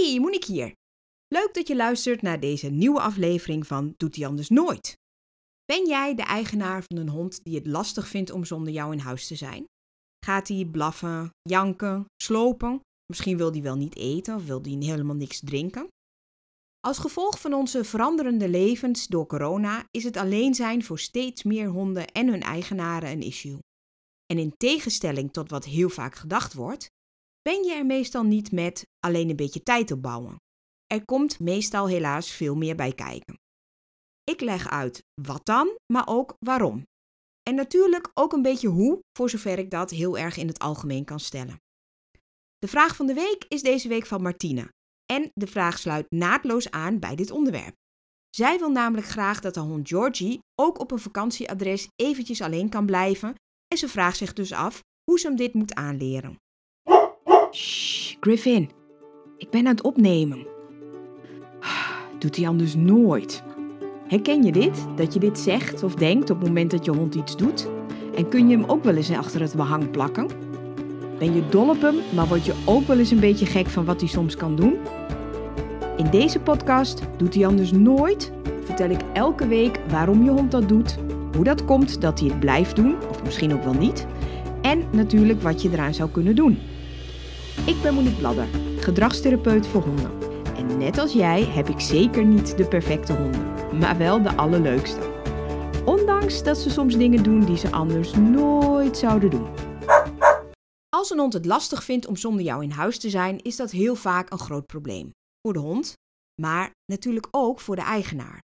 Hey, Monique hier. Leuk dat je luistert naar deze nieuwe aflevering van Doet hij anders nooit. Ben jij de eigenaar van een hond die het lastig vindt om zonder jou in huis te zijn? Gaat hij blaffen, janken, slopen? Misschien wil hij wel niet eten of wil hij helemaal niks drinken? Als gevolg van onze veranderende levens door corona is het alleen zijn voor steeds meer honden en hun eigenaren een issue. En in tegenstelling tot wat heel vaak gedacht wordt, ben je er meestal niet met alleen een beetje tijd opbouwen. Er komt meestal helaas veel meer bij kijken. Ik leg uit wat dan, maar ook waarom. En natuurlijk ook een beetje hoe, voor zover ik dat heel erg in het algemeen kan stellen. De vraag van de week is deze week van Martine. En de vraag sluit naadloos aan bij dit onderwerp. Zij wil namelijk graag dat de hond Georgie ook op een vakantieadres eventjes alleen kan blijven. En ze vraagt zich dus af hoe ze hem dit moet aanleren. Shh, Griffin. Ik ben aan het opnemen. Doet hij anders nooit. Herken je dit? Dat je dit zegt of denkt op het moment dat je hond iets doet? En kun je hem ook wel eens achter het behang plakken? Ben je dol op hem, maar word je ook wel eens een beetje gek van wat hij soms kan doen? In deze podcast Doet hij anders nooit? vertel ik elke week waarom je hond dat doet, hoe dat komt dat hij het blijft doen, of misschien ook wel niet, en natuurlijk wat je eraan zou kunnen doen. Ik ben Monique Bladder, gedragstherapeut voor honden. En net als jij heb ik zeker niet de perfecte honden, maar wel de allerleukste. Ondanks dat ze soms dingen doen die ze anders nooit zouden doen. Als een hond het lastig vindt om zonder jou in huis te zijn, is dat heel vaak een groot probleem. Voor de hond, maar natuurlijk ook voor de eigenaar.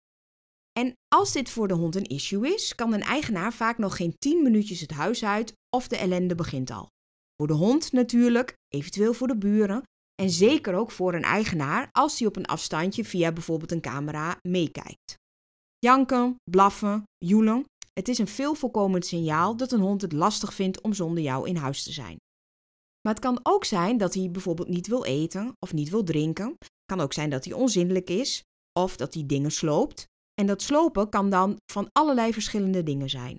En als dit voor de hond een issue is, kan een eigenaar vaak nog geen 10 minuutjes het huis uit of de ellende begint al. Voor de hond natuurlijk, eventueel voor de buren en zeker ook voor een eigenaar als hij op een afstandje via bijvoorbeeld een camera meekijkt. Janken, blaffen, joelen, het is een veel voorkomend signaal dat een hond het lastig vindt om zonder jou in huis te zijn. Maar het kan ook zijn dat hij bijvoorbeeld niet wil eten of niet wil drinken. Het kan ook zijn dat hij onzindelijk is of dat hij dingen sloopt. En dat slopen kan dan van allerlei verschillende dingen zijn.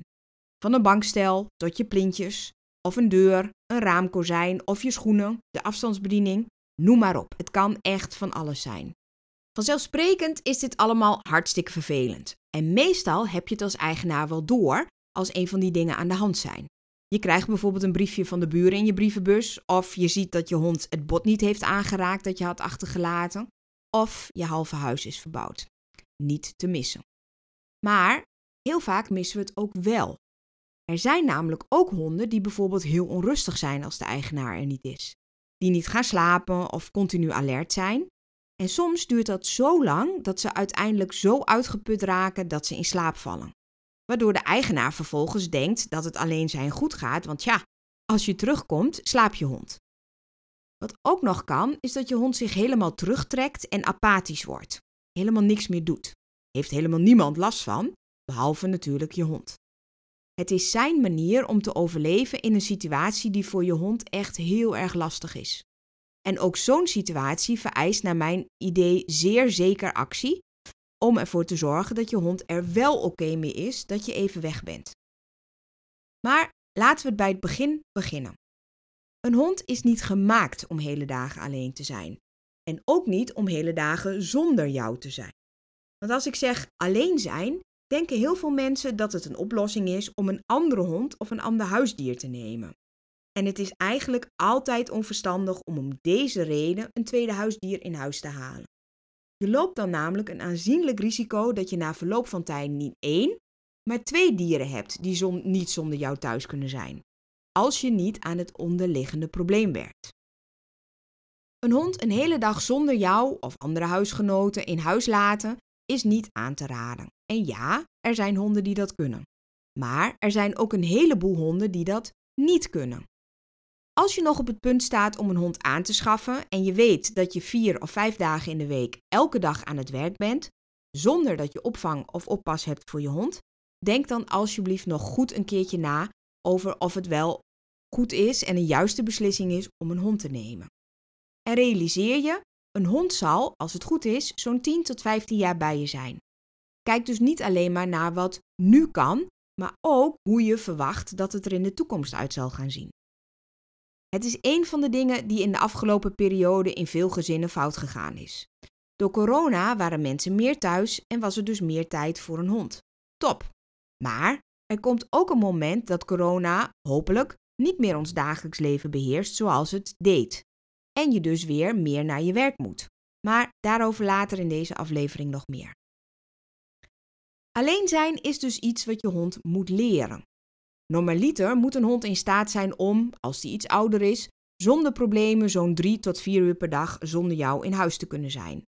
Van een bankstel tot je plintjes, of een deur, een raamkozijn of je schoenen, de afstandsbediening, noem maar op. Het kan echt van alles zijn. Vanzelfsprekend is dit allemaal hartstikke vervelend. En meestal heb je het als eigenaar wel door als een van die dingen aan de hand zijn. Je krijgt bijvoorbeeld een briefje van de buren in je brievenbus, of je ziet dat je hond het bot niet heeft aangeraakt dat je had achtergelaten, of je halve huis is verbouwd. Niet te missen. Maar heel vaak missen we het ook wel. Er zijn namelijk ook honden die bijvoorbeeld heel onrustig zijn als de eigenaar er niet is. Die niet gaan slapen of continu alert zijn. En soms duurt dat zo lang dat ze uiteindelijk zo uitgeput raken dat ze in slaap vallen. Waardoor de eigenaar vervolgens denkt dat het alleen zijn goed gaat, want ja, als je terugkomt, slaap je hond. Wat ook nog kan, is dat je hond zich helemaal terugtrekt en apathisch wordt. Helemaal niks meer doet. Heeft helemaal niemand last van, behalve natuurlijk je hond. Het is zijn manier om te overleven in een situatie die voor je hond echt heel erg lastig is. En ook zo'n situatie vereist naar mijn idee zeer zeker actie om ervoor te zorgen dat je hond er wel oké mee is dat je even weg bent. Maar laten we het bij het begin beginnen. Een hond is niet gemaakt om hele dagen alleen te zijn. En ook niet om hele dagen zonder jou te zijn. Want als ik zeg alleen zijn, denken heel veel mensen dat het een oplossing is om een andere hond of een ander huisdier te nemen. En het is eigenlijk altijd onverstandig om om deze reden een tweede huisdier in huis te halen. Je loopt dan namelijk een aanzienlijk risico dat je na verloop van tijd niet één, maar twee dieren hebt die niet zonder jou thuis kunnen zijn, als je niet aan het onderliggende probleem werkt. Een hond een hele dag zonder jou of andere huisgenoten in huis laten is niet aan te raden. Ja, er zijn honden die dat kunnen. Maar er zijn ook een heleboel honden die dat niet kunnen. Als je nog op het punt staat om een hond aan te schaffen en je weet dat je vier of vijf dagen in de week elke dag aan het werk bent, zonder dat je opvang of oppas hebt voor je hond, denk dan alsjeblieft nog goed een keertje na over of het wel goed is en een juiste beslissing is om een hond te nemen. En realiseer je, een hond zal, als het goed is, zo'n 10 tot 15 jaar bij je zijn. Kijk dus niet alleen maar naar wat nu kan, maar ook hoe je verwacht dat het er in de toekomst uit zal gaan zien. Het is een van de dingen die in de afgelopen periode in veel gezinnen fout gegaan is. Door corona waren mensen meer thuis en was er dus meer tijd voor een hond. Top. Maar er komt ook een moment dat corona hopelijk niet meer ons dagelijks leven beheerst zoals het deed. En je dus weer meer naar je werk moet. Maar daarover later in deze aflevering nog meer. Alleen zijn is dus iets wat je hond moet leren. Normaliter moet een hond in staat zijn om, als die iets ouder is, zonder problemen zo'n 3 tot 4 uur per dag zonder jou in huis te kunnen zijn.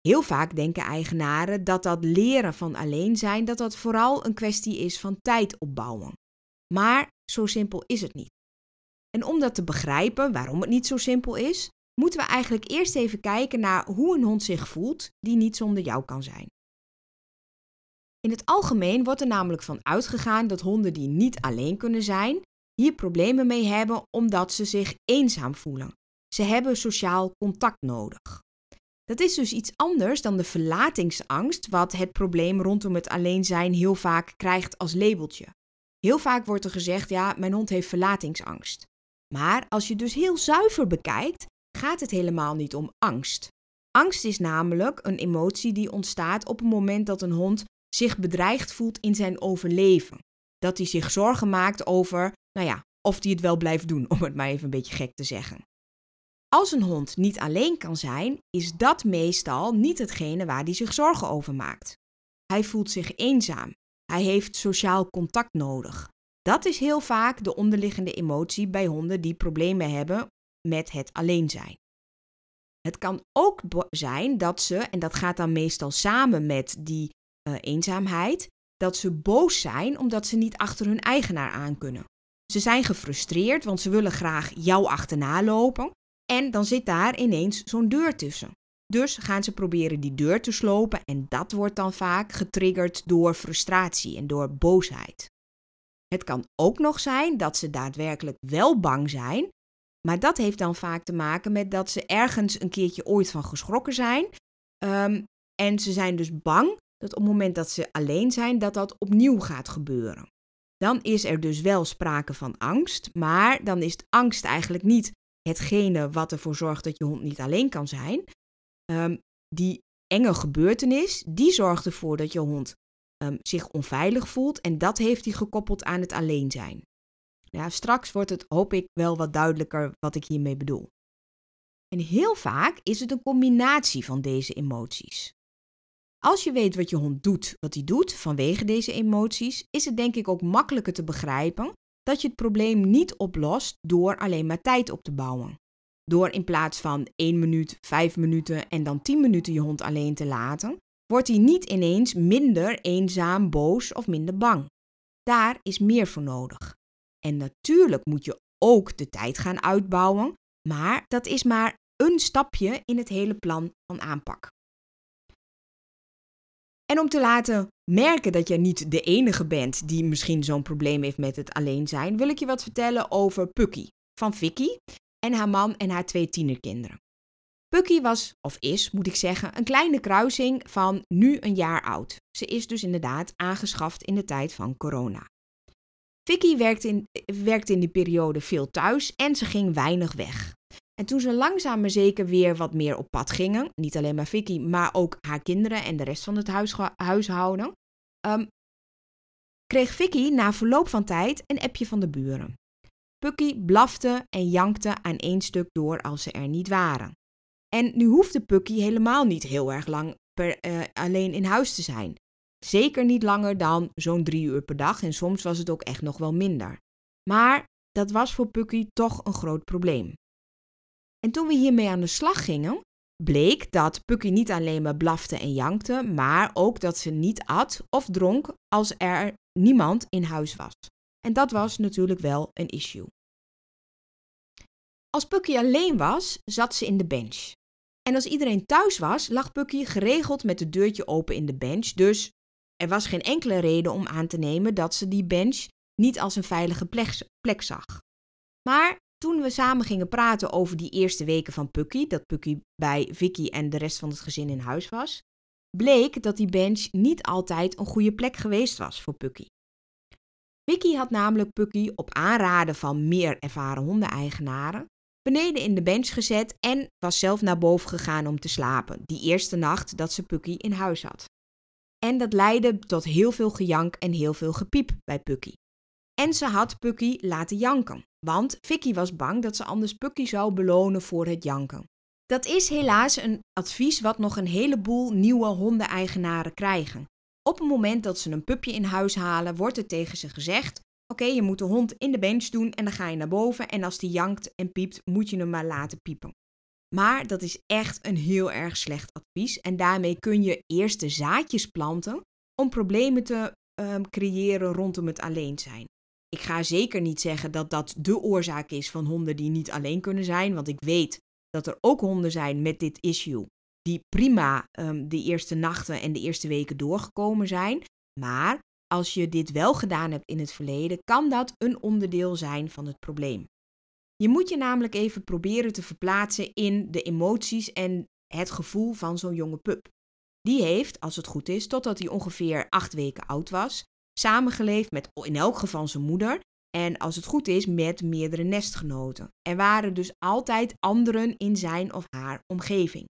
Heel vaak denken eigenaren dat dat leren van alleen zijn, dat dat vooral een kwestie is van tijd opbouwen. Maar zo simpel is het niet. En om dat te begrijpen waarom het niet zo simpel is, moeten we eigenlijk eerst even kijken naar hoe een hond zich voelt die niet zonder jou kan zijn. In het algemeen wordt er namelijk van uitgegaan dat honden die niet alleen kunnen zijn, hier problemen mee hebben omdat ze zich eenzaam voelen. Ze hebben sociaal contact nodig. Dat is dus iets anders dan de verlatingsangst, wat het probleem rondom het alleen zijn heel vaak krijgt als labeltje. Heel vaak wordt er gezegd: ja, mijn hond heeft verlatingsangst. Maar als je dus heel zuiver bekijkt, gaat het helemaal niet om angst. Angst is namelijk een emotie die ontstaat op het moment dat een hond zich bedreigd voelt in zijn overleven. Dat hij zich zorgen maakt over, nou ja, of hij het wel blijft doen, om het maar even een beetje gek te zeggen. Als een hond niet alleen kan zijn, is dat meestal niet hetgene waar hij zich zorgen over maakt. Hij voelt zich eenzaam. Hij heeft sociaal contact nodig. Dat is heel vaak de onderliggende emotie bij honden die problemen hebben met het alleen zijn. Het kan ook zijn dat ze, en dat gaat dan meestal samen met die uh, eenzaamheid, dat ze boos zijn omdat ze niet achter hun eigenaar aan kunnen. Ze zijn gefrustreerd, want ze willen graag jou achterna lopen. En dan zit daar ineens zo'n deur tussen. Dus gaan ze proberen die deur te slopen en dat wordt dan vaak getriggerd door frustratie en door boosheid. Het kan ook nog zijn dat ze daadwerkelijk wel bang zijn, maar dat heeft dan vaak te maken met dat ze ergens een keertje ooit van geschrokken zijn. Um, en ze zijn dus bang dat op het moment dat ze alleen zijn, dat dat opnieuw gaat gebeuren. Dan is er dus wel sprake van angst, maar dan is angst eigenlijk niet hetgene wat ervoor zorgt dat je hond niet alleen kan zijn. Um, die enge gebeurtenis, die zorgt ervoor dat je hond um, zich onveilig voelt en dat heeft hij gekoppeld aan het alleen zijn. Ja, straks wordt het, hoop ik, wel wat duidelijker wat ik hiermee bedoel. En heel vaak is het een combinatie van deze emoties. Als je weet wat je hond doet, wat hij doet vanwege deze emoties, is het denk ik ook makkelijker te begrijpen dat je het probleem niet oplost door alleen maar tijd op te bouwen. Door in plaats van 1 minuut, 5 minuten en dan 10 minuten je hond alleen te laten, wordt hij niet ineens minder eenzaam, boos of minder bang. Daar is meer voor nodig. En natuurlijk moet je ook de tijd gaan uitbouwen, maar dat is maar een stapje in het hele plan van aanpak. En om te laten merken dat jij niet de enige bent die misschien zo'n probleem heeft met het alleen zijn, wil ik je wat vertellen over Pucky van Vicky en haar man en haar twee tienerkinderen. Pucky was, of is, moet ik zeggen, een kleine kruising van nu een jaar oud. Ze is dus inderdaad aangeschaft in de tijd van corona. Vicky werkte in, werkte in die periode veel thuis en ze ging weinig weg. En toen ze langzaam maar zeker weer wat meer op pad gingen, niet alleen maar Vicky, maar ook haar kinderen en de rest van het huishouden, um, kreeg Vicky na verloop van tijd een appje van de buren. Pucky blafte en jankte aan één stuk door als ze er niet waren. En nu hoefde Pucky helemaal niet heel erg lang uh, alleen in huis te zijn. Zeker niet langer dan zo'n drie uur per dag en soms was het ook echt nog wel minder. Maar dat was voor Pucky toch een groot probleem. En toen we hiermee aan de slag gingen, bleek dat Pucky niet alleen maar blafte en jankte, maar ook dat ze niet at of dronk als er niemand in huis was. En dat was natuurlijk wel een issue. Als Pucky alleen was, zat ze in de bench. En als iedereen thuis was, lag Pucky geregeld met het deurtje open in de bench. Dus er was geen enkele reden om aan te nemen dat ze die bench niet als een veilige plek, plek zag. Maar toen we samen gingen praten over die eerste weken van Pucky, dat Pucky bij Vicky en de rest van het gezin in huis was, bleek dat die bench niet altijd een goede plek geweest was voor Pucky. Vicky had namelijk Pucky op aanraden van meer ervaren hondeneigenaren beneden in de bench gezet en was zelf naar boven gegaan om te slapen, die eerste nacht dat ze Pucky in huis had. En dat leidde tot heel veel gejank en heel veel gepiep bij Pucky. En ze had Pucky laten janken, want Vicky was bang dat ze anders Pucky zou belonen voor het janken. Dat is helaas een advies wat nog een heleboel nieuwe hondeneigenaren krijgen. Op het moment dat ze een pupje in huis halen, wordt er tegen ze gezegd: Oké, je moet de hond in de bench doen en dan ga je naar boven. En als die jankt en piept, moet je hem maar laten piepen. Maar dat is echt een heel erg slecht advies. En daarmee kun je eerst de zaadjes planten om problemen te um, creëren rondom het alleen zijn. Ik ga zeker niet zeggen dat dat de oorzaak is van honden die niet alleen kunnen zijn, want ik weet dat er ook honden zijn met dit issue die prima um, de eerste nachten en de eerste weken doorgekomen zijn. Maar als je dit wel gedaan hebt in het verleden, kan dat een onderdeel zijn van het probleem. Je moet je namelijk even proberen te verplaatsen in de emoties en het gevoel van zo'n jonge pup. Die heeft, als het goed is, totdat hij ongeveer acht weken oud was, samengeleefd met in elk geval zijn moeder en als het goed is met meerdere nestgenoten. Er waren dus altijd anderen in zijn of haar omgeving.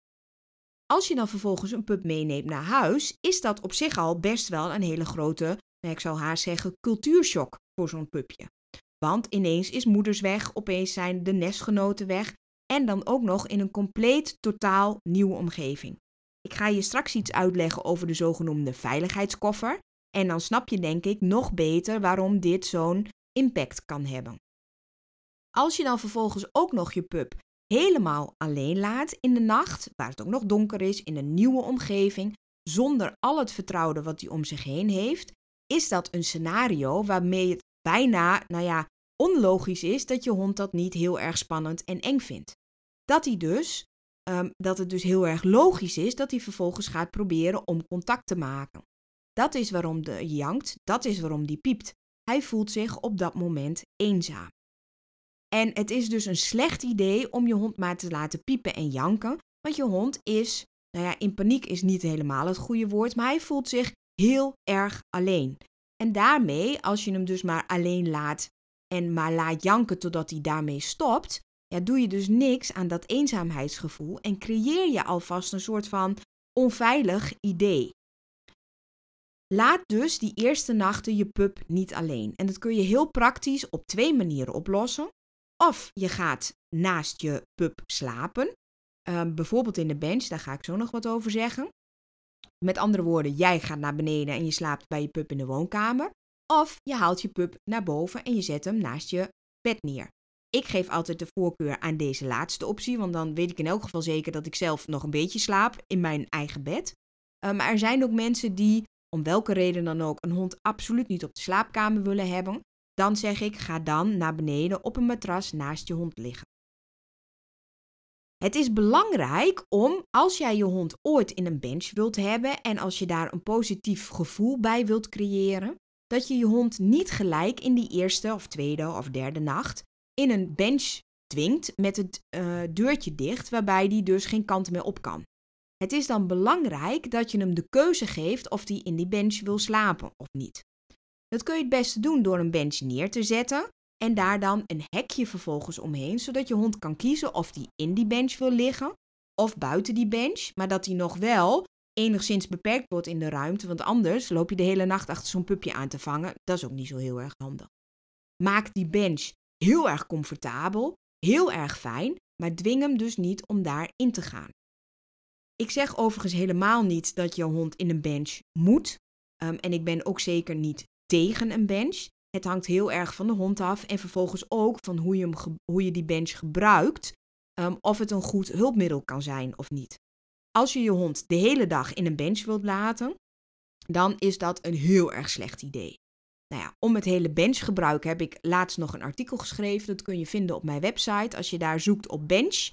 Als je dan vervolgens een pup meeneemt naar huis, is dat op zich al best wel een hele grote, nou, ik zou haar zeggen, cultuurshock voor zo'n pupje. Want ineens is moeders weg, opeens zijn de nestgenoten weg en dan ook nog in een compleet totaal nieuwe omgeving. Ik ga je straks iets uitleggen over de zogenoemde veiligheidskoffer en dan snap je denk ik nog beter waarom dit zo'n impact kan hebben. Als je dan vervolgens ook nog je pup helemaal alleen laat in de nacht, waar het ook nog donker is, in een nieuwe omgeving, zonder al het vertrouwde wat hij om zich heen heeft, is dat een scenario waarmee het bijna, nou ja, onlogisch is dat je hond dat niet heel erg spannend en eng vindt. Dat hij dus, um, dat het dus heel erg logisch is dat hij vervolgens gaat proberen om contact te maken. Dat is waarom de jankt, dat is waarom die piept. Hij voelt zich op dat moment eenzaam. En het is dus een slecht idee om je hond maar te laten piepen en janken, want je hond is, nou ja, in paniek is niet helemaal het goede woord, maar hij voelt zich heel erg alleen. En daarmee, als je hem dus maar alleen laat en maar laat janken totdat hij daarmee stopt, ja, doe je dus niks aan dat eenzaamheidsgevoel en creëer je alvast een soort van onveilig idee. Laat dus die eerste nachten je pup niet alleen. En dat kun je heel praktisch op twee manieren oplossen. Of je gaat naast je pup slapen. Ehm, bijvoorbeeld in de bench, daar ga ik zo nog wat over zeggen. Met andere woorden, jij gaat naar beneden en je slaapt bij je pup in de woonkamer. Of je haalt je pup naar boven en je zet hem naast je bed neer. Ik geef altijd de voorkeur aan deze laatste optie, want dan weet ik in elk geval zeker dat ik zelf nog een beetje slaap in mijn eigen bed. Uh, maar er zijn ook mensen die, om welke reden dan ook, een hond absoluut niet op de slaapkamer willen hebben. Dan zeg ik, ga dan naar beneden op een matras naast je hond liggen. Het is belangrijk om, als jij je hond ooit in een bench wilt hebben en als je daar een positief gevoel bij wilt creëren, dat je je hond niet gelijk in die eerste of tweede of derde nacht in een bench dwingt met het uh, deurtje dicht, waarbij die dus geen kant meer op kan. Het is dan belangrijk dat je hem de keuze geeft of hij in die bench wil slapen of niet. Dat kun je het beste doen door een bench neer te zetten en daar dan een hekje vervolgens omheen, zodat je hond kan kiezen of die in die bench wil liggen of buiten die bench, maar dat hij nog wel enigszins beperkt wordt in de ruimte, want anders loop je de hele nacht achter zo'n pupje aan te vangen. Dat is ook niet zo heel erg handig. Maak die bench heel erg comfortabel, heel erg fijn, maar dwing hem dus niet om daarin te gaan. Ik zeg overigens helemaal niet dat je hond in een bench moet. Um, en ik ben ook zeker niet tegen een bench. Het hangt heel erg van de hond af en vervolgens ook van hoe je, hem hoe je die bench gebruikt, um, of het een goed hulpmiddel kan zijn of niet. Als je je hond de hele dag in een bench wilt laten, dan is dat een heel erg slecht idee. Nou ja, om het hele benchgebruik heb ik laatst nog een artikel geschreven. Dat kun je vinden op mijn website. Als je daar zoekt op bench,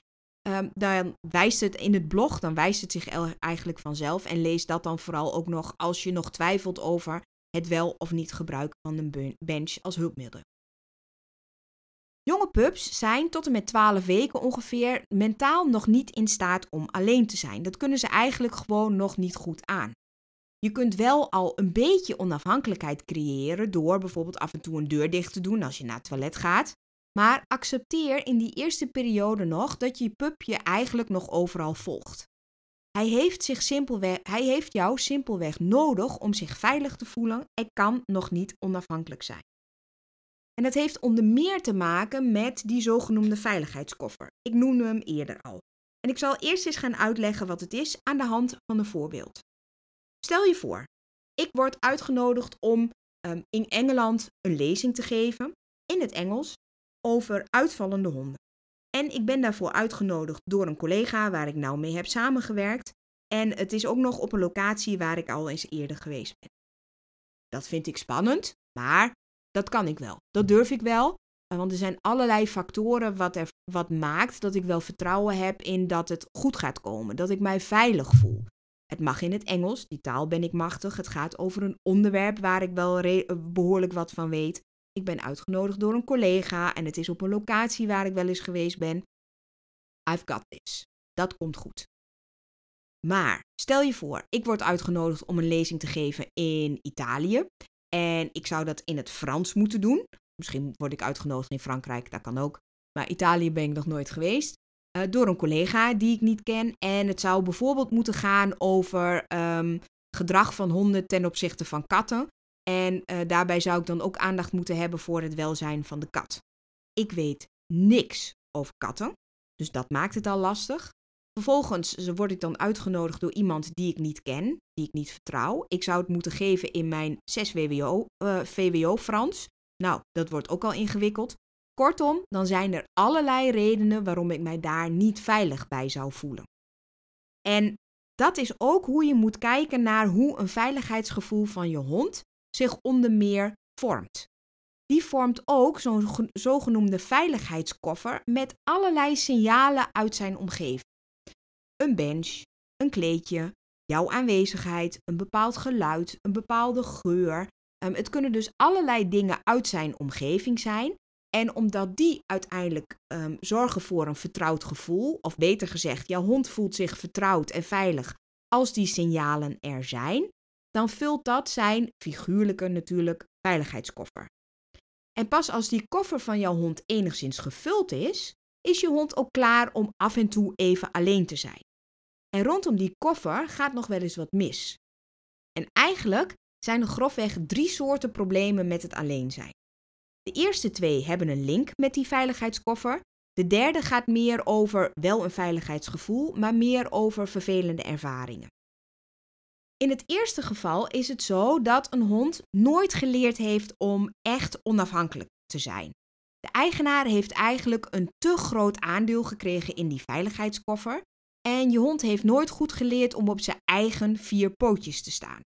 um, dan wijst het in het blog, dan wijst het zich eigenlijk vanzelf. En lees dat dan vooral ook nog als je nog twijfelt over het wel of niet gebruiken van een bench als hulpmiddel. Jonge pups zijn tot en met 12 weken ongeveer mentaal nog niet in staat om alleen te zijn. Dat kunnen ze eigenlijk gewoon nog niet goed aan. Je kunt wel al een beetje onafhankelijkheid creëren door bijvoorbeeld af en toe een deur dicht te doen als je naar het toilet gaat. Maar accepteer in die eerste periode nog dat je pup je eigenlijk nog overal volgt. Hij heeft, zich simpelweg, hij heeft jou simpelweg nodig om zich veilig te voelen en kan nog niet onafhankelijk zijn. En dat heeft onder meer te maken met die zogenoemde veiligheidskoffer. Ik noemde hem eerder al. En ik zal eerst eens gaan uitleggen wat het is aan de hand van een voorbeeld. Stel je voor, ik word uitgenodigd om um, in Engeland een lezing te geven in het Engels over uitvallende honden. En ik ben daarvoor uitgenodigd door een collega waar ik nou mee heb samengewerkt. En het is ook nog op een locatie waar ik al eens eerder geweest ben. Dat vind ik spannend, maar dat kan ik wel. Dat durf ik wel. Want er zijn allerlei factoren wat, er, wat maakt dat ik wel vertrouwen heb in dat het goed gaat komen. Dat ik mij veilig voel. Het mag in het Engels, die taal ben ik machtig. Het gaat over een onderwerp waar ik wel behoorlijk wat van weet. Ik ben uitgenodigd door een collega en het is op een locatie waar ik wel eens geweest ben. I've got this. Dat komt goed. Maar stel je voor, ik word uitgenodigd om een lezing te geven in Italië. En ik zou dat in het Frans moeten doen. Misschien word ik uitgenodigd in Frankrijk, dat kan ook. Maar Italië ben ik nog nooit geweest. Uh, door een collega die ik niet ken. En het zou bijvoorbeeld moeten gaan over um, gedrag van honden ten opzichte van katten. En uh, daarbij zou ik dan ook aandacht moeten hebben voor het welzijn van de kat. Ik weet niks over katten, dus dat maakt het al lastig. Vervolgens word ik dan uitgenodigd door iemand die ik niet ken, die ik niet vertrouw. Ik zou het moeten geven in mijn 6 WWO, uh, VWO Frans. Nou, dat wordt ook al ingewikkeld. Kortom, dan zijn er allerlei redenen waarom ik mij daar niet veilig bij zou voelen. En dat is ook hoe je moet kijken naar hoe een veiligheidsgevoel van je hond zich onder meer vormt. Die vormt ook zo'n zogenoemde veiligheidskoffer met allerlei signalen uit zijn omgeving. Een bench, een kleedje, jouw aanwezigheid, een bepaald geluid, een bepaalde geur. Ehm, het kunnen dus allerlei dingen uit zijn omgeving zijn. En omdat die uiteindelijk um, zorgen voor een vertrouwd gevoel, of beter gezegd, jouw hond voelt zich vertrouwd en veilig als die signalen er zijn, dan vult dat zijn figuurlijke natuurlijk veiligheidskoffer. En pas als die koffer van jouw hond enigszins gevuld is, is je hond ook klaar om af en toe even alleen te zijn. En rondom die koffer gaat nog wel eens wat mis. En eigenlijk zijn er grofweg drie soorten problemen met het alleen zijn. De eerste twee hebben een link met die veiligheidskoffer. De derde gaat meer over wel een veiligheidsgevoel, maar meer over vervelende ervaringen. In het eerste geval is het zo dat een hond nooit geleerd heeft om echt onafhankelijk te zijn. De eigenaar heeft eigenlijk een te groot aandeel gekregen in die veiligheidskoffer en je hond heeft nooit goed geleerd om op zijn eigen vier pootjes te staan.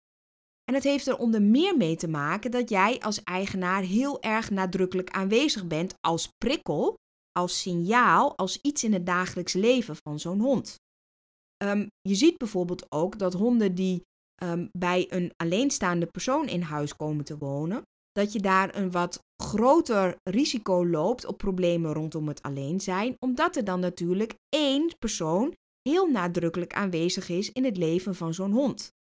En het heeft er onder meer mee te maken dat jij als eigenaar heel erg nadrukkelijk aanwezig bent als prikkel, als signaal, als iets in het dagelijks leven van zo'n hond. Um, je ziet bijvoorbeeld ook dat honden die um, bij een alleenstaande persoon in huis komen te wonen, dat je daar een wat groter risico loopt op problemen rondom het alleen zijn, omdat er dan natuurlijk één persoon heel nadrukkelijk aanwezig is in het leven van zo'n hond.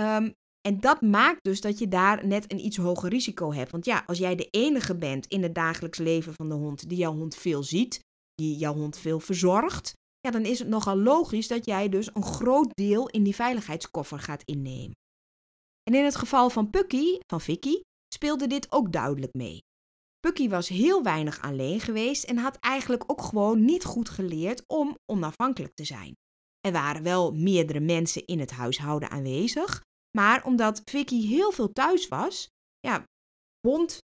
Um, en dat maakt dus dat je daar net een iets hoger risico hebt. Want ja, als jij de enige bent in het dagelijks leven van de hond die jouw hond veel ziet, die jouw hond veel verzorgt, ja, dan is het nogal logisch dat jij dus een groot deel in die veiligheidskoffer gaat innemen. En in het geval van Pucky, van Vicky, speelde dit ook duidelijk mee. Pucky was heel weinig alleen geweest en had eigenlijk ook gewoon niet goed geleerd om onafhankelijk te zijn. Er waren wel meerdere mensen in het huishouden aanwezig, maar omdat Vicky heel veel thuis was, ja, bond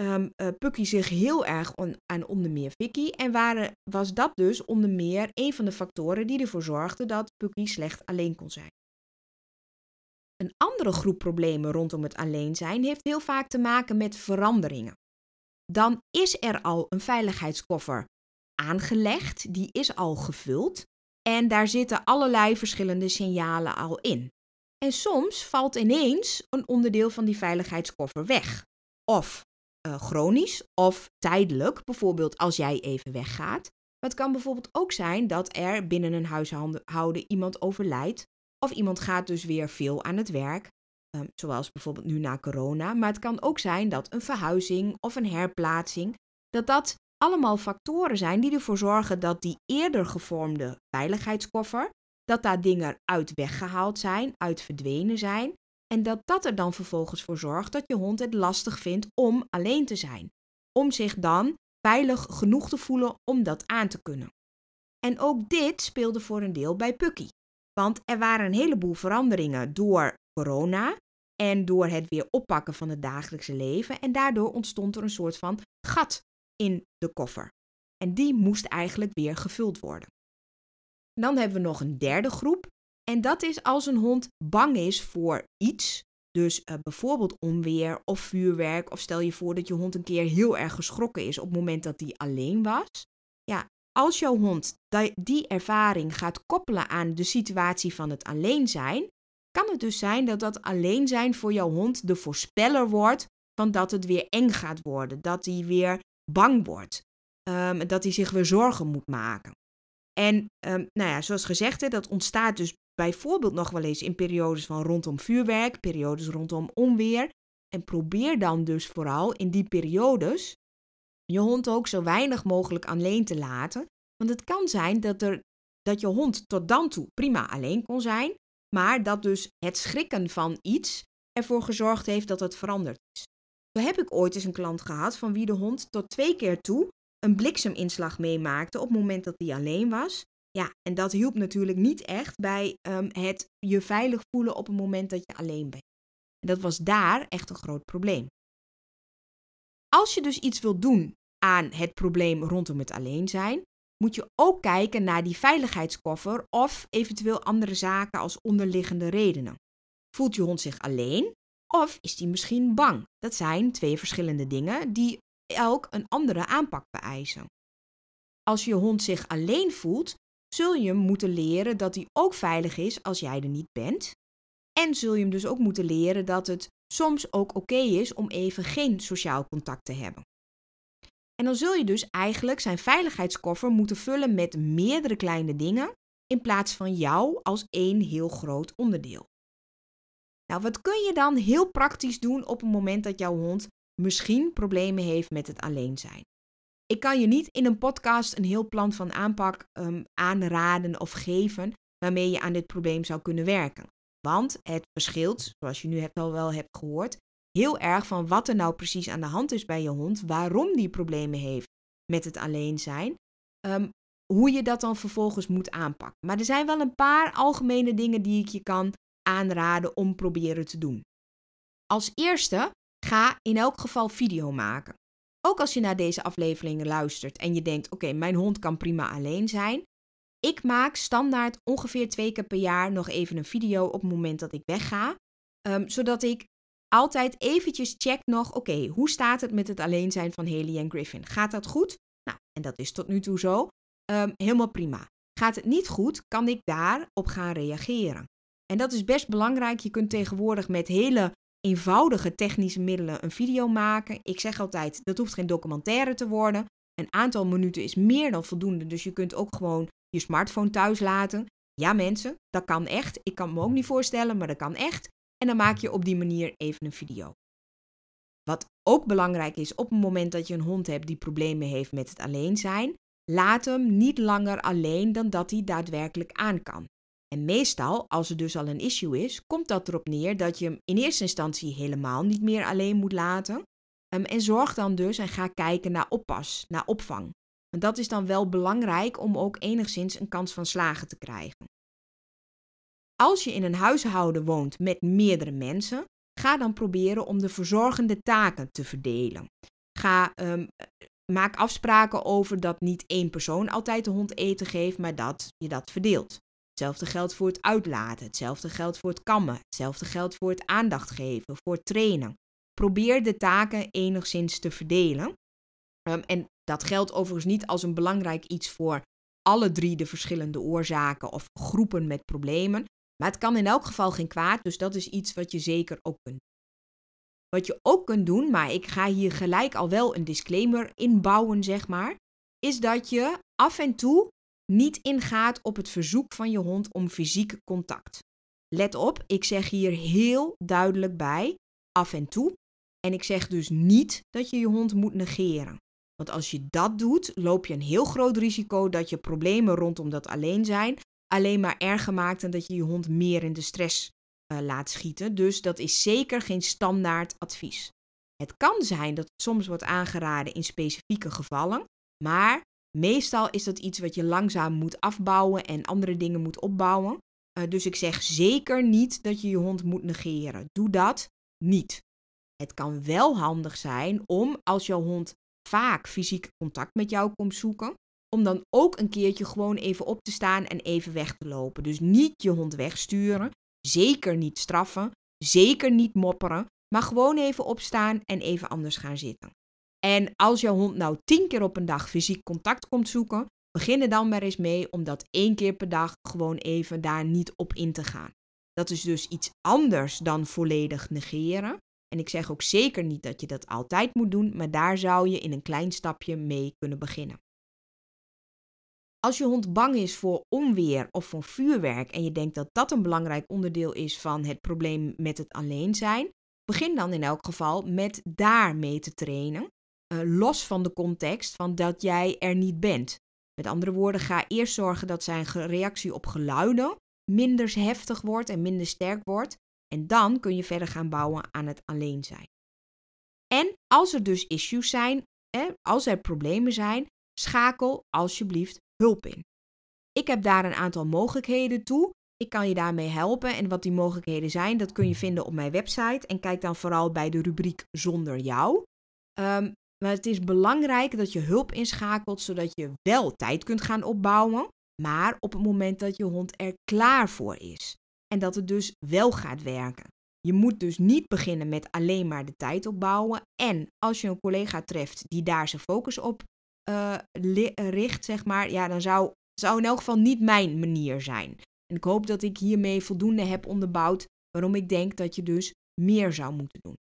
um, Pucky zich heel erg aan onder meer Vicky. En was dat dus onder meer een van de factoren die ervoor zorgde dat Pucky slecht alleen kon zijn. Een andere groep problemen rondom het alleen zijn heeft heel vaak te maken met veranderingen. Dan is er al een veiligheidskoffer aangelegd, die is al gevuld en daar zitten allerlei verschillende signalen al in. En soms valt ineens een onderdeel van die veiligheidskoffer weg. Of uh, chronisch of tijdelijk, bijvoorbeeld als jij even weggaat. Maar het kan bijvoorbeeld ook zijn dat er binnen een huishouden iemand overlijdt Of iemand gaat dus weer veel aan het werk, ehm, zoals bijvoorbeeld nu na corona. Maar het kan ook zijn dat een verhuizing of een herplaatsing, dat dat allemaal factoren zijn die ervoor zorgen dat die eerder gevormde veiligheidskoffer, dat daar dingen uit weggehaald zijn, uit verdwenen zijn. En dat dat er dan vervolgens voor zorgt dat je hond het lastig vindt om alleen te zijn. Om zich dan veilig genoeg te voelen om dat aan te kunnen. En ook dit speelde voor een deel bij Pucky. Want er waren een heleboel veranderingen door corona en door het weer oppakken van het dagelijkse leven. En daardoor ontstond er een soort van gat in de koffer. En die moest eigenlijk weer gevuld worden. Dan hebben we nog een derde groep. En dat is als een hond bang is voor iets. Dus uh, bijvoorbeeld onweer of vuurwerk. Of stel je voor dat je hond een keer heel erg geschrokken is op het moment dat hij alleen was. Ja, als jouw hond die ervaring gaat koppelen aan de situatie van het alleen zijn, kan het dus zijn dat dat alleen zijn voor jouw hond de voorspeller wordt van dat het weer eng gaat worden, dat hij weer bang wordt, um, dat hij zich weer zorgen moet maken. En um, nou ja, zoals gezegd, hè, dat ontstaat dus bijvoorbeeld nog wel eens in periodes van rondom vuurwerk, periodes rondom onweer. En probeer dan dus vooral in die periodes je hond ook zo weinig mogelijk alleen te laten. Want het kan zijn dat, er, dat je hond tot dan toe prima alleen kon zijn, maar dat dus het schrikken van iets ervoor gezorgd heeft dat het veranderd is. Zo heb ik ooit eens een klant gehad van wie de hond tot twee keer toe een blikseminslag meemaakte op het moment dat hij alleen was. Ja, en dat hielp natuurlijk niet echt bij um, het je veilig voelen op het moment dat je alleen bent. En dat was daar echt een groot probleem. Als je dus iets wilt doen aan het probleem rondom het alleen zijn, moet je ook kijken naar die veiligheidskoffer of eventueel andere zaken als onderliggende redenen. Voelt je hond zich alleen of is hij misschien bang? Dat zijn twee verschillende dingen die elk een andere aanpak vereisen. Als je hond zich alleen voelt, zul je hem moeten leren dat hij ook veilig is als jij er niet bent. En zul je hem dus ook moeten leren dat het soms ook oké is om even geen sociaal contact te hebben. En dan zul je dus eigenlijk zijn veiligheidskoffer moeten vullen met meerdere kleine dingen in plaats van jou als één heel groot onderdeel. Nou, wat kun je dan heel praktisch doen op het moment dat jouw hond misschien problemen heeft met het alleen zijn? Ik kan je niet in een podcast een heel plan van aanpak um, aanraden of geven waarmee je aan dit probleem zou kunnen werken. Want het verschilt, zoals je nu al wel hebt gehoord, heel erg van wat er nou precies aan de hand is bij je hond, waarom die problemen heeft met het alleen zijn, um, hoe je dat dan vervolgens moet aanpakken. Maar er zijn wel een paar algemene dingen die ik je kan aanraden om proberen te doen. Als eerste, ga in elk geval video maken. Ook als je naar deze afleveringen luistert en je denkt: oké, mijn hond kan prima alleen zijn. Ik maak standaard ongeveer twee keer per jaar nog even een video op het moment dat ik wegga. Um, zodat ik altijd eventjes check nog: oké, hoe staat het met het alleen zijn van Haley en Griffin? Gaat dat goed? Nou, en dat is tot nu toe zo. Um, helemaal prima. Gaat het niet goed, kan ik daarop gaan reageren. En dat is best belangrijk. Je kunt tegenwoordig met hele eenvoudige technische middelen een video maken. Ik zeg altijd, dat hoeft geen documentaire te worden. Een aantal minuten is meer dan voldoende, dus je kunt ook gewoon je smartphone thuis laten. Ja mensen, dat kan echt. Ik kan me ook niet voorstellen, maar dat kan echt. En dan maak je op die manier even een video. Wat ook belangrijk is op het moment dat je een hond hebt die problemen heeft met het alleen zijn, laat hem niet langer alleen dan dat hij daadwerkelijk aan kan. En meestal, als er dus al een issue is, komt dat erop neer dat je hem in eerste instantie helemaal niet meer alleen moet laten. Um, en zorg dan dus en ga kijken naar oppas, naar opvang. Want dat is dan wel belangrijk om ook enigszins een kans van slagen te krijgen. Als je in een huishouden woont met meerdere mensen, ga dan proberen om de verzorgende taken te verdelen. Ga, um, maak afspraken over dat niet één persoon altijd de hond eten geeft, maar dat je dat verdeelt. Hetzelfde geldt voor het uitlaten, hetzelfde geldt voor het kammen, hetzelfde geldt voor het aandacht geven, voor het trainen. Probeer de taken enigszins te verdelen. Um, en dat geldt overigens niet als een belangrijk iets voor alle drie de verschillende oorzaken of groepen met problemen. Maar het kan in elk geval geen kwaad, dus dat is iets wat je zeker ook kunt. Wat je ook kunt doen, maar ik ga hier gelijk al wel een disclaimer inbouwen, zeg maar, is dat je af en toe niet ingaat op het verzoek van je hond om fysiek contact. let op, ik zeg hier heel duidelijk bij af en toe. En ik zeg dus niet dat je je hond moet negeren. Want als je dat doet, loop je een heel groot risico dat je problemen rondom dat alleen zijn alleen maar erger maakt en dat je je hond meer in de stress uh, laat schieten. Dus dat is zeker geen standaard advies. Het kan zijn dat het soms wordt aangeraden in specifieke gevallen, maar meestal is dat iets wat je langzaam moet afbouwen en andere dingen moet opbouwen. Uh, dus ik zeg zeker niet dat je je hond moet negeren. Doe dat niet. Het kan wel handig zijn om als jouw hond vaak fysiek contact met jou komt zoeken, om dan ook een keertje gewoon even op te staan en even weg te lopen. Dus niet je hond wegsturen, zeker niet straffen, zeker niet mopperen, maar gewoon even opstaan en even anders gaan zitten. En als jouw hond nou tien keer op een dag fysiek contact komt zoeken, begin er dan maar eens mee om dat één keer per dag gewoon even daar niet op in te gaan. Dat is dus iets anders dan volledig negeren. En ik zeg ook zeker niet dat je dat altijd moet doen, maar daar zou je in een klein stapje mee kunnen beginnen. Als je hond bang is voor onweer of voor vuurwerk en je denkt dat dat een belangrijk onderdeel is van het probleem met het alleen zijn, begin dan in elk geval met daar mee te trainen, uh, los van de context van dat jij er niet bent. Met andere woorden, ga eerst zorgen dat zijn reactie op geluiden minder heftig wordt en minder sterk wordt. En dan kun je verder gaan bouwen aan het alleen zijn. En als er dus issues zijn, als er problemen zijn, schakel alsjeblieft hulp in. Ik heb daar een aantal mogelijkheden toe. Ik kan je daarmee helpen en wat die mogelijkheden zijn, dat kun je vinden op mijn website. En kijk dan vooral bij de rubriek zonder jou. Um, maar het is belangrijk dat je hulp inschakelt, zodat je wel tijd kunt gaan opbouwen, maar op het moment dat je hond er klaar voor is. En dat het dus wel gaat werken. Je moet dus niet beginnen met alleen maar de tijd opbouwen. En als je een collega treft die daar zijn focus op uh, richt, zeg maar, ja, dan zou, zou in elk geval niet mijn manier zijn. En ik hoop dat ik hiermee voldoende heb onderbouwd waarom ik denk dat je dus meer zou moeten doen.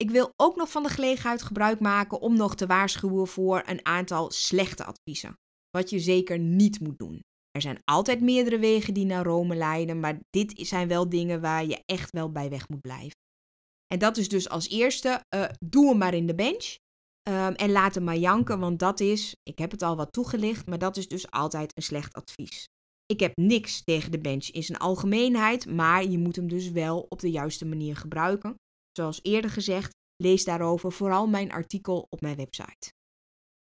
Ik wil ook nog van de gelegenheid gebruik maken om nog te waarschuwen voor een aantal slechte adviezen. Wat je zeker niet moet doen. Er zijn altijd meerdere wegen die naar Rome leiden, maar dit zijn wel dingen waar je echt wel bij weg moet blijven. En dat is dus als eerste, uh, doe hem maar in de bench. Um, en laat hem maar janken, want dat is, ik heb het al wat toegelicht, maar dat is dus altijd een slecht advies. Ik heb niks tegen de bench in zijn algemeenheid, maar je moet hem dus wel op de juiste manier gebruiken. Zoals eerder gezegd, lees daarover vooral mijn artikel op mijn website.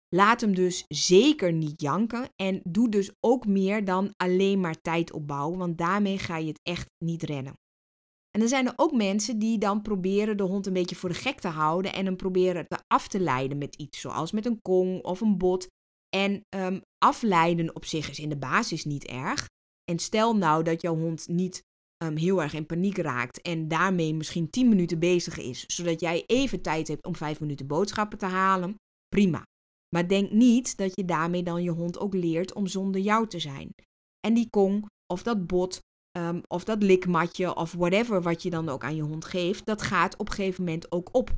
Laat hem dus zeker niet janken en doe dus ook meer dan alleen maar tijd opbouwen, want daarmee ga je het echt niet rennen. En dan zijn er ook mensen die dan proberen de hond een beetje voor de gek te houden en hem proberen te af te leiden met iets, zoals met een kong of een bot. En um, afleiden op zich is in de basis niet erg. En stel nou dat jouw hond niet um, heel erg in paniek raakt en daarmee misschien 10 minuten bezig is, zodat jij even tijd hebt om 5 minuten boodschappen te halen, prima. Maar denk niet dat je daarmee dan je hond ook leert om zonder jou te zijn. En die kong of dat bot um, of dat likmatje of whatever wat je dan ook aan je hond geeft, dat gaat op een gegeven moment ook op.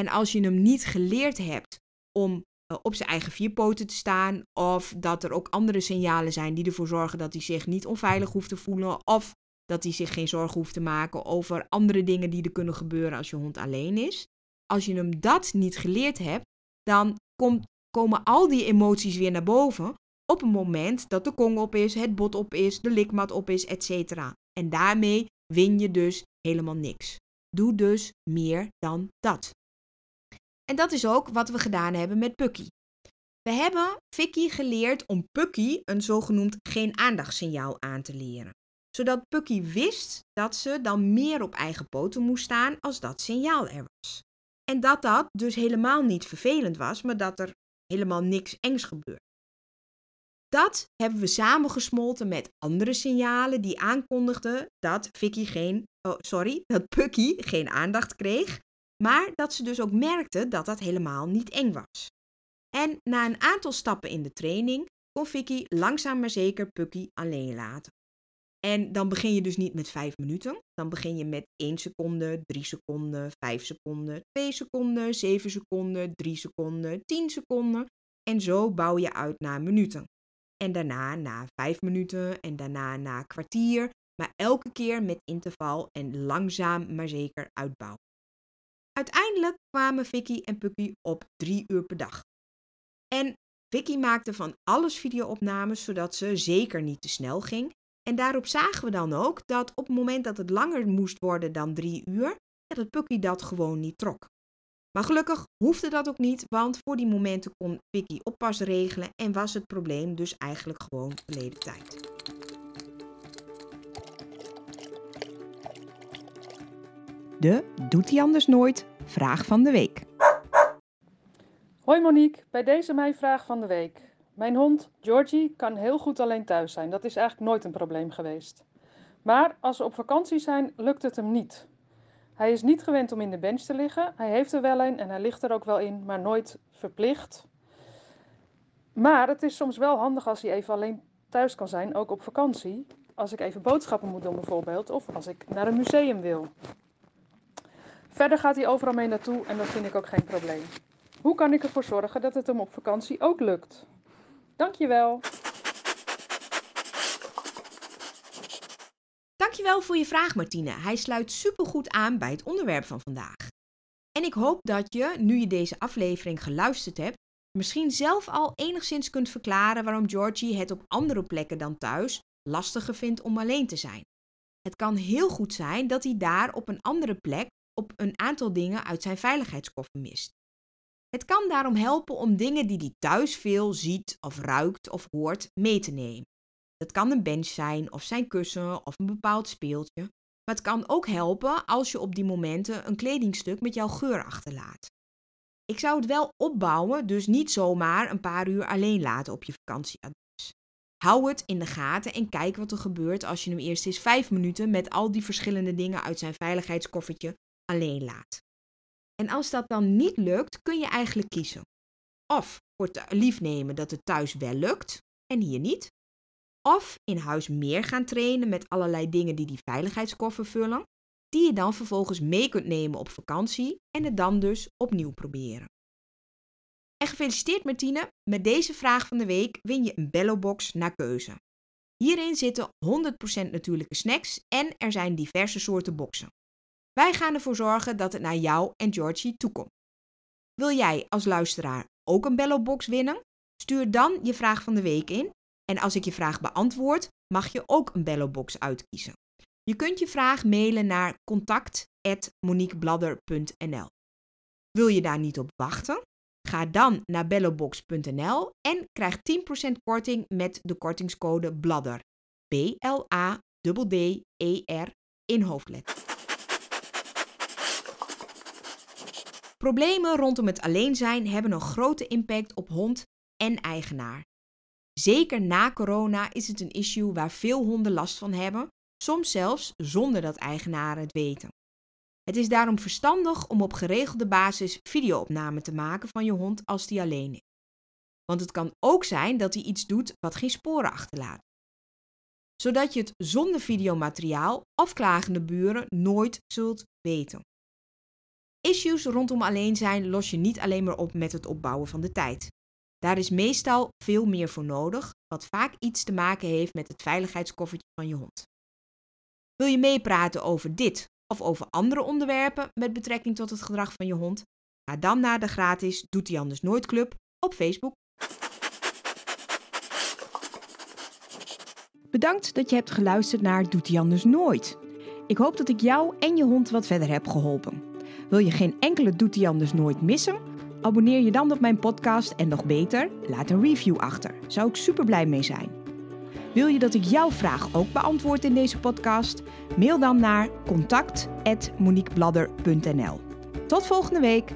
En als je hem niet geleerd hebt om uh, op zijn eigen vier poten te staan, of dat er ook andere signalen zijn die ervoor zorgen dat hij zich niet onveilig hoeft te voelen, of dat hij zich geen zorgen hoeft te maken over andere dingen die er kunnen gebeuren als je hond alleen is. Als je hem dat niet geleerd hebt, dan komen al die emoties weer naar boven, op het moment dat de kong op is, het bot op is, de likmat op is, etc. En daarmee win je dus helemaal niks. Doe dus meer dan dat. En dat is ook wat we gedaan hebben met Pucky. We hebben Vicky geleerd om Pucky een zogenoemd geen aandachtssignaal aan te leren. Zodat Pucky wist dat ze dan meer op eigen poten moest staan als dat signaal er was. En dat dat dus helemaal niet vervelend was, maar dat er helemaal niks engs gebeurde. Dat hebben we samengesmolten met andere signalen die aankondigden dat Vicky geen, oh, sorry, dat Pucky geen aandacht kreeg, maar dat ze dus ook merkte dat dat helemaal niet eng was. En na een aantal stappen in de training kon Vicky langzaam maar zeker Pucky alleen laten. En dan begin je dus niet met 5 minuten. Dan begin je met 1 seconde, 3 seconden, 5 seconden, 2 seconden, 7 seconden, 3 seconden, 10 seconden. En zo bouw je uit naar minuten. En daarna na vijf minuten en daarna na kwartier. maar elke keer met interval en langzaam maar zeker uitbouwen. Uiteindelijk kwamen Vicky en Pucky op drie uur per dag. En Vicky maakte van alles videoopnames zodat ze zeker niet te snel ging. En daarop zagen we dan ook dat op het moment dat het langer moest worden dan drie uur, ja, dat Pucky dat gewoon niet trok. Maar gelukkig hoefde dat ook niet, want voor die momenten kon Vicky oppas regelen en was het probleem dus eigenlijk gewoon verleden tijd. De Doet hij anders nooit? Vraag van de week. Hoi Monique, bij deze mijn vraag van de week. Mijn hond Georgie kan heel goed alleen thuis zijn. Dat is eigenlijk nooit een probleem geweest. Maar als we op vakantie zijn, lukt het hem niet. Hij is niet gewend om in de bench te liggen. Hij heeft er wel een en hij ligt er ook wel in, maar nooit verplicht. Maar het is soms wel handig als hij even alleen thuis kan zijn, ook op vakantie. Als ik even boodschappen moet doen bijvoorbeeld, of als ik naar een museum wil. Verder gaat hij overal mee naartoe en dat vind ik ook geen probleem. Hoe kan ik ervoor zorgen dat het hem op vakantie ook lukt? Dankjewel. Dankjewel voor je vraag, Martine. Hij sluit supergoed aan bij het onderwerp van vandaag. En ik hoop dat je, nu je deze aflevering geluisterd hebt, misschien zelf al enigszins kunt verklaren waarom Georgie het op andere plekken dan thuis lastiger vindt om alleen te zijn. Het kan heel goed zijn dat hij daar op een andere plek op een aantal dingen uit zijn veiligheidskoffer mist. Het kan daarom helpen om dingen die hij thuis veel ziet of ruikt of hoort mee te nemen. Dat kan een bench zijn of zijn kussen of een bepaald speeltje. Maar het kan ook helpen als je op die momenten een kledingstuk met jouw geur achterlaat. Ik zou het wel opbouwen, dus niet zomaar een paar uur alleen laten op je vakantieadres. Hou het in de gaten en kijk wat er gebeurt als je hem eerst eens vijf minuten met al die verschillende dingen uit zijn veiligheidskoffertje alleen laat. En als dat dan niet lukt, kun je eigenlijk kiezen. Of voor te lief nemen dat het thuis wel lukt en hier niet. Of in huis meer gaan trainen met allerlei dingen die die veiligheidskoffer vullen, die je dan vervolgens mee kunt nemen op vakantie en het dan dus opnieuw proberen. En gefeliciteerd Martine, met deze vraag van de week win je een Bellobox naar keuze. Hierin zitten 100% natuurlijke snacks en er zijn diverse soorten boxen. Wij gaan ervoor zorgen dat het naar jou en Georgie toekomt. Wil jij als luisteraar ook een Bellobox winnen? Stuur dan je vraag van de week in en als ik je vraag beantwoord, mag je ook een Bellobox uitkiezen. Je kunt je vraag mailen naar contact@moniquebladder.nl. Wil je daar niet op wachten? Ga dan naar bellobox.nl en krijg 10% korting met de kortingscode BLADDER. B L A D D E R in hoofdletter. Problemen rondom het alleen zijn hebben een grote impact op hond en eigenaar. Zeker na corona is het een issue waar veel honden last van hebben, soms zelfs zonder dat eigenaren het weten. Het is daarom verstandig om op geregelde basis videoopname te maken van je hond als die alleen is. Want het kan ook zijn dat hij iets doet wat geen sporen achterlaat. Zodat je het zonder videomateriaal of klagende buren nooit zult weten. Issues rondom alleen zijn los je niet alleen maar op met het opbouwen van de tijd. Daar is meestal veel meer voor nodig, wat vaak iets te maken heeft met het veiligheidskoffertje van je hond. Wil je meepraten over dit of over andere onderwerpen met betrekking tot het gedrag van je hond? Ga dan naar de gratis Doet hij anders nooit club op Facebook. Bedankt dat je hebt geluisterd naar Doet hij anders nooit. Ik hoop dat ik jou en je hond wat verder heb geholpen. Wil je geen enkele Doet anders nooit missen? Abonneer je dan op mijn podcast en nog beter, laat een review achter. Zou ik super blij mee zijn. Wil je dat ik jouw vraag ook beantwoord in deze podcast? Mail dan naar contact@moniquebladder.nl. Tot volgende week.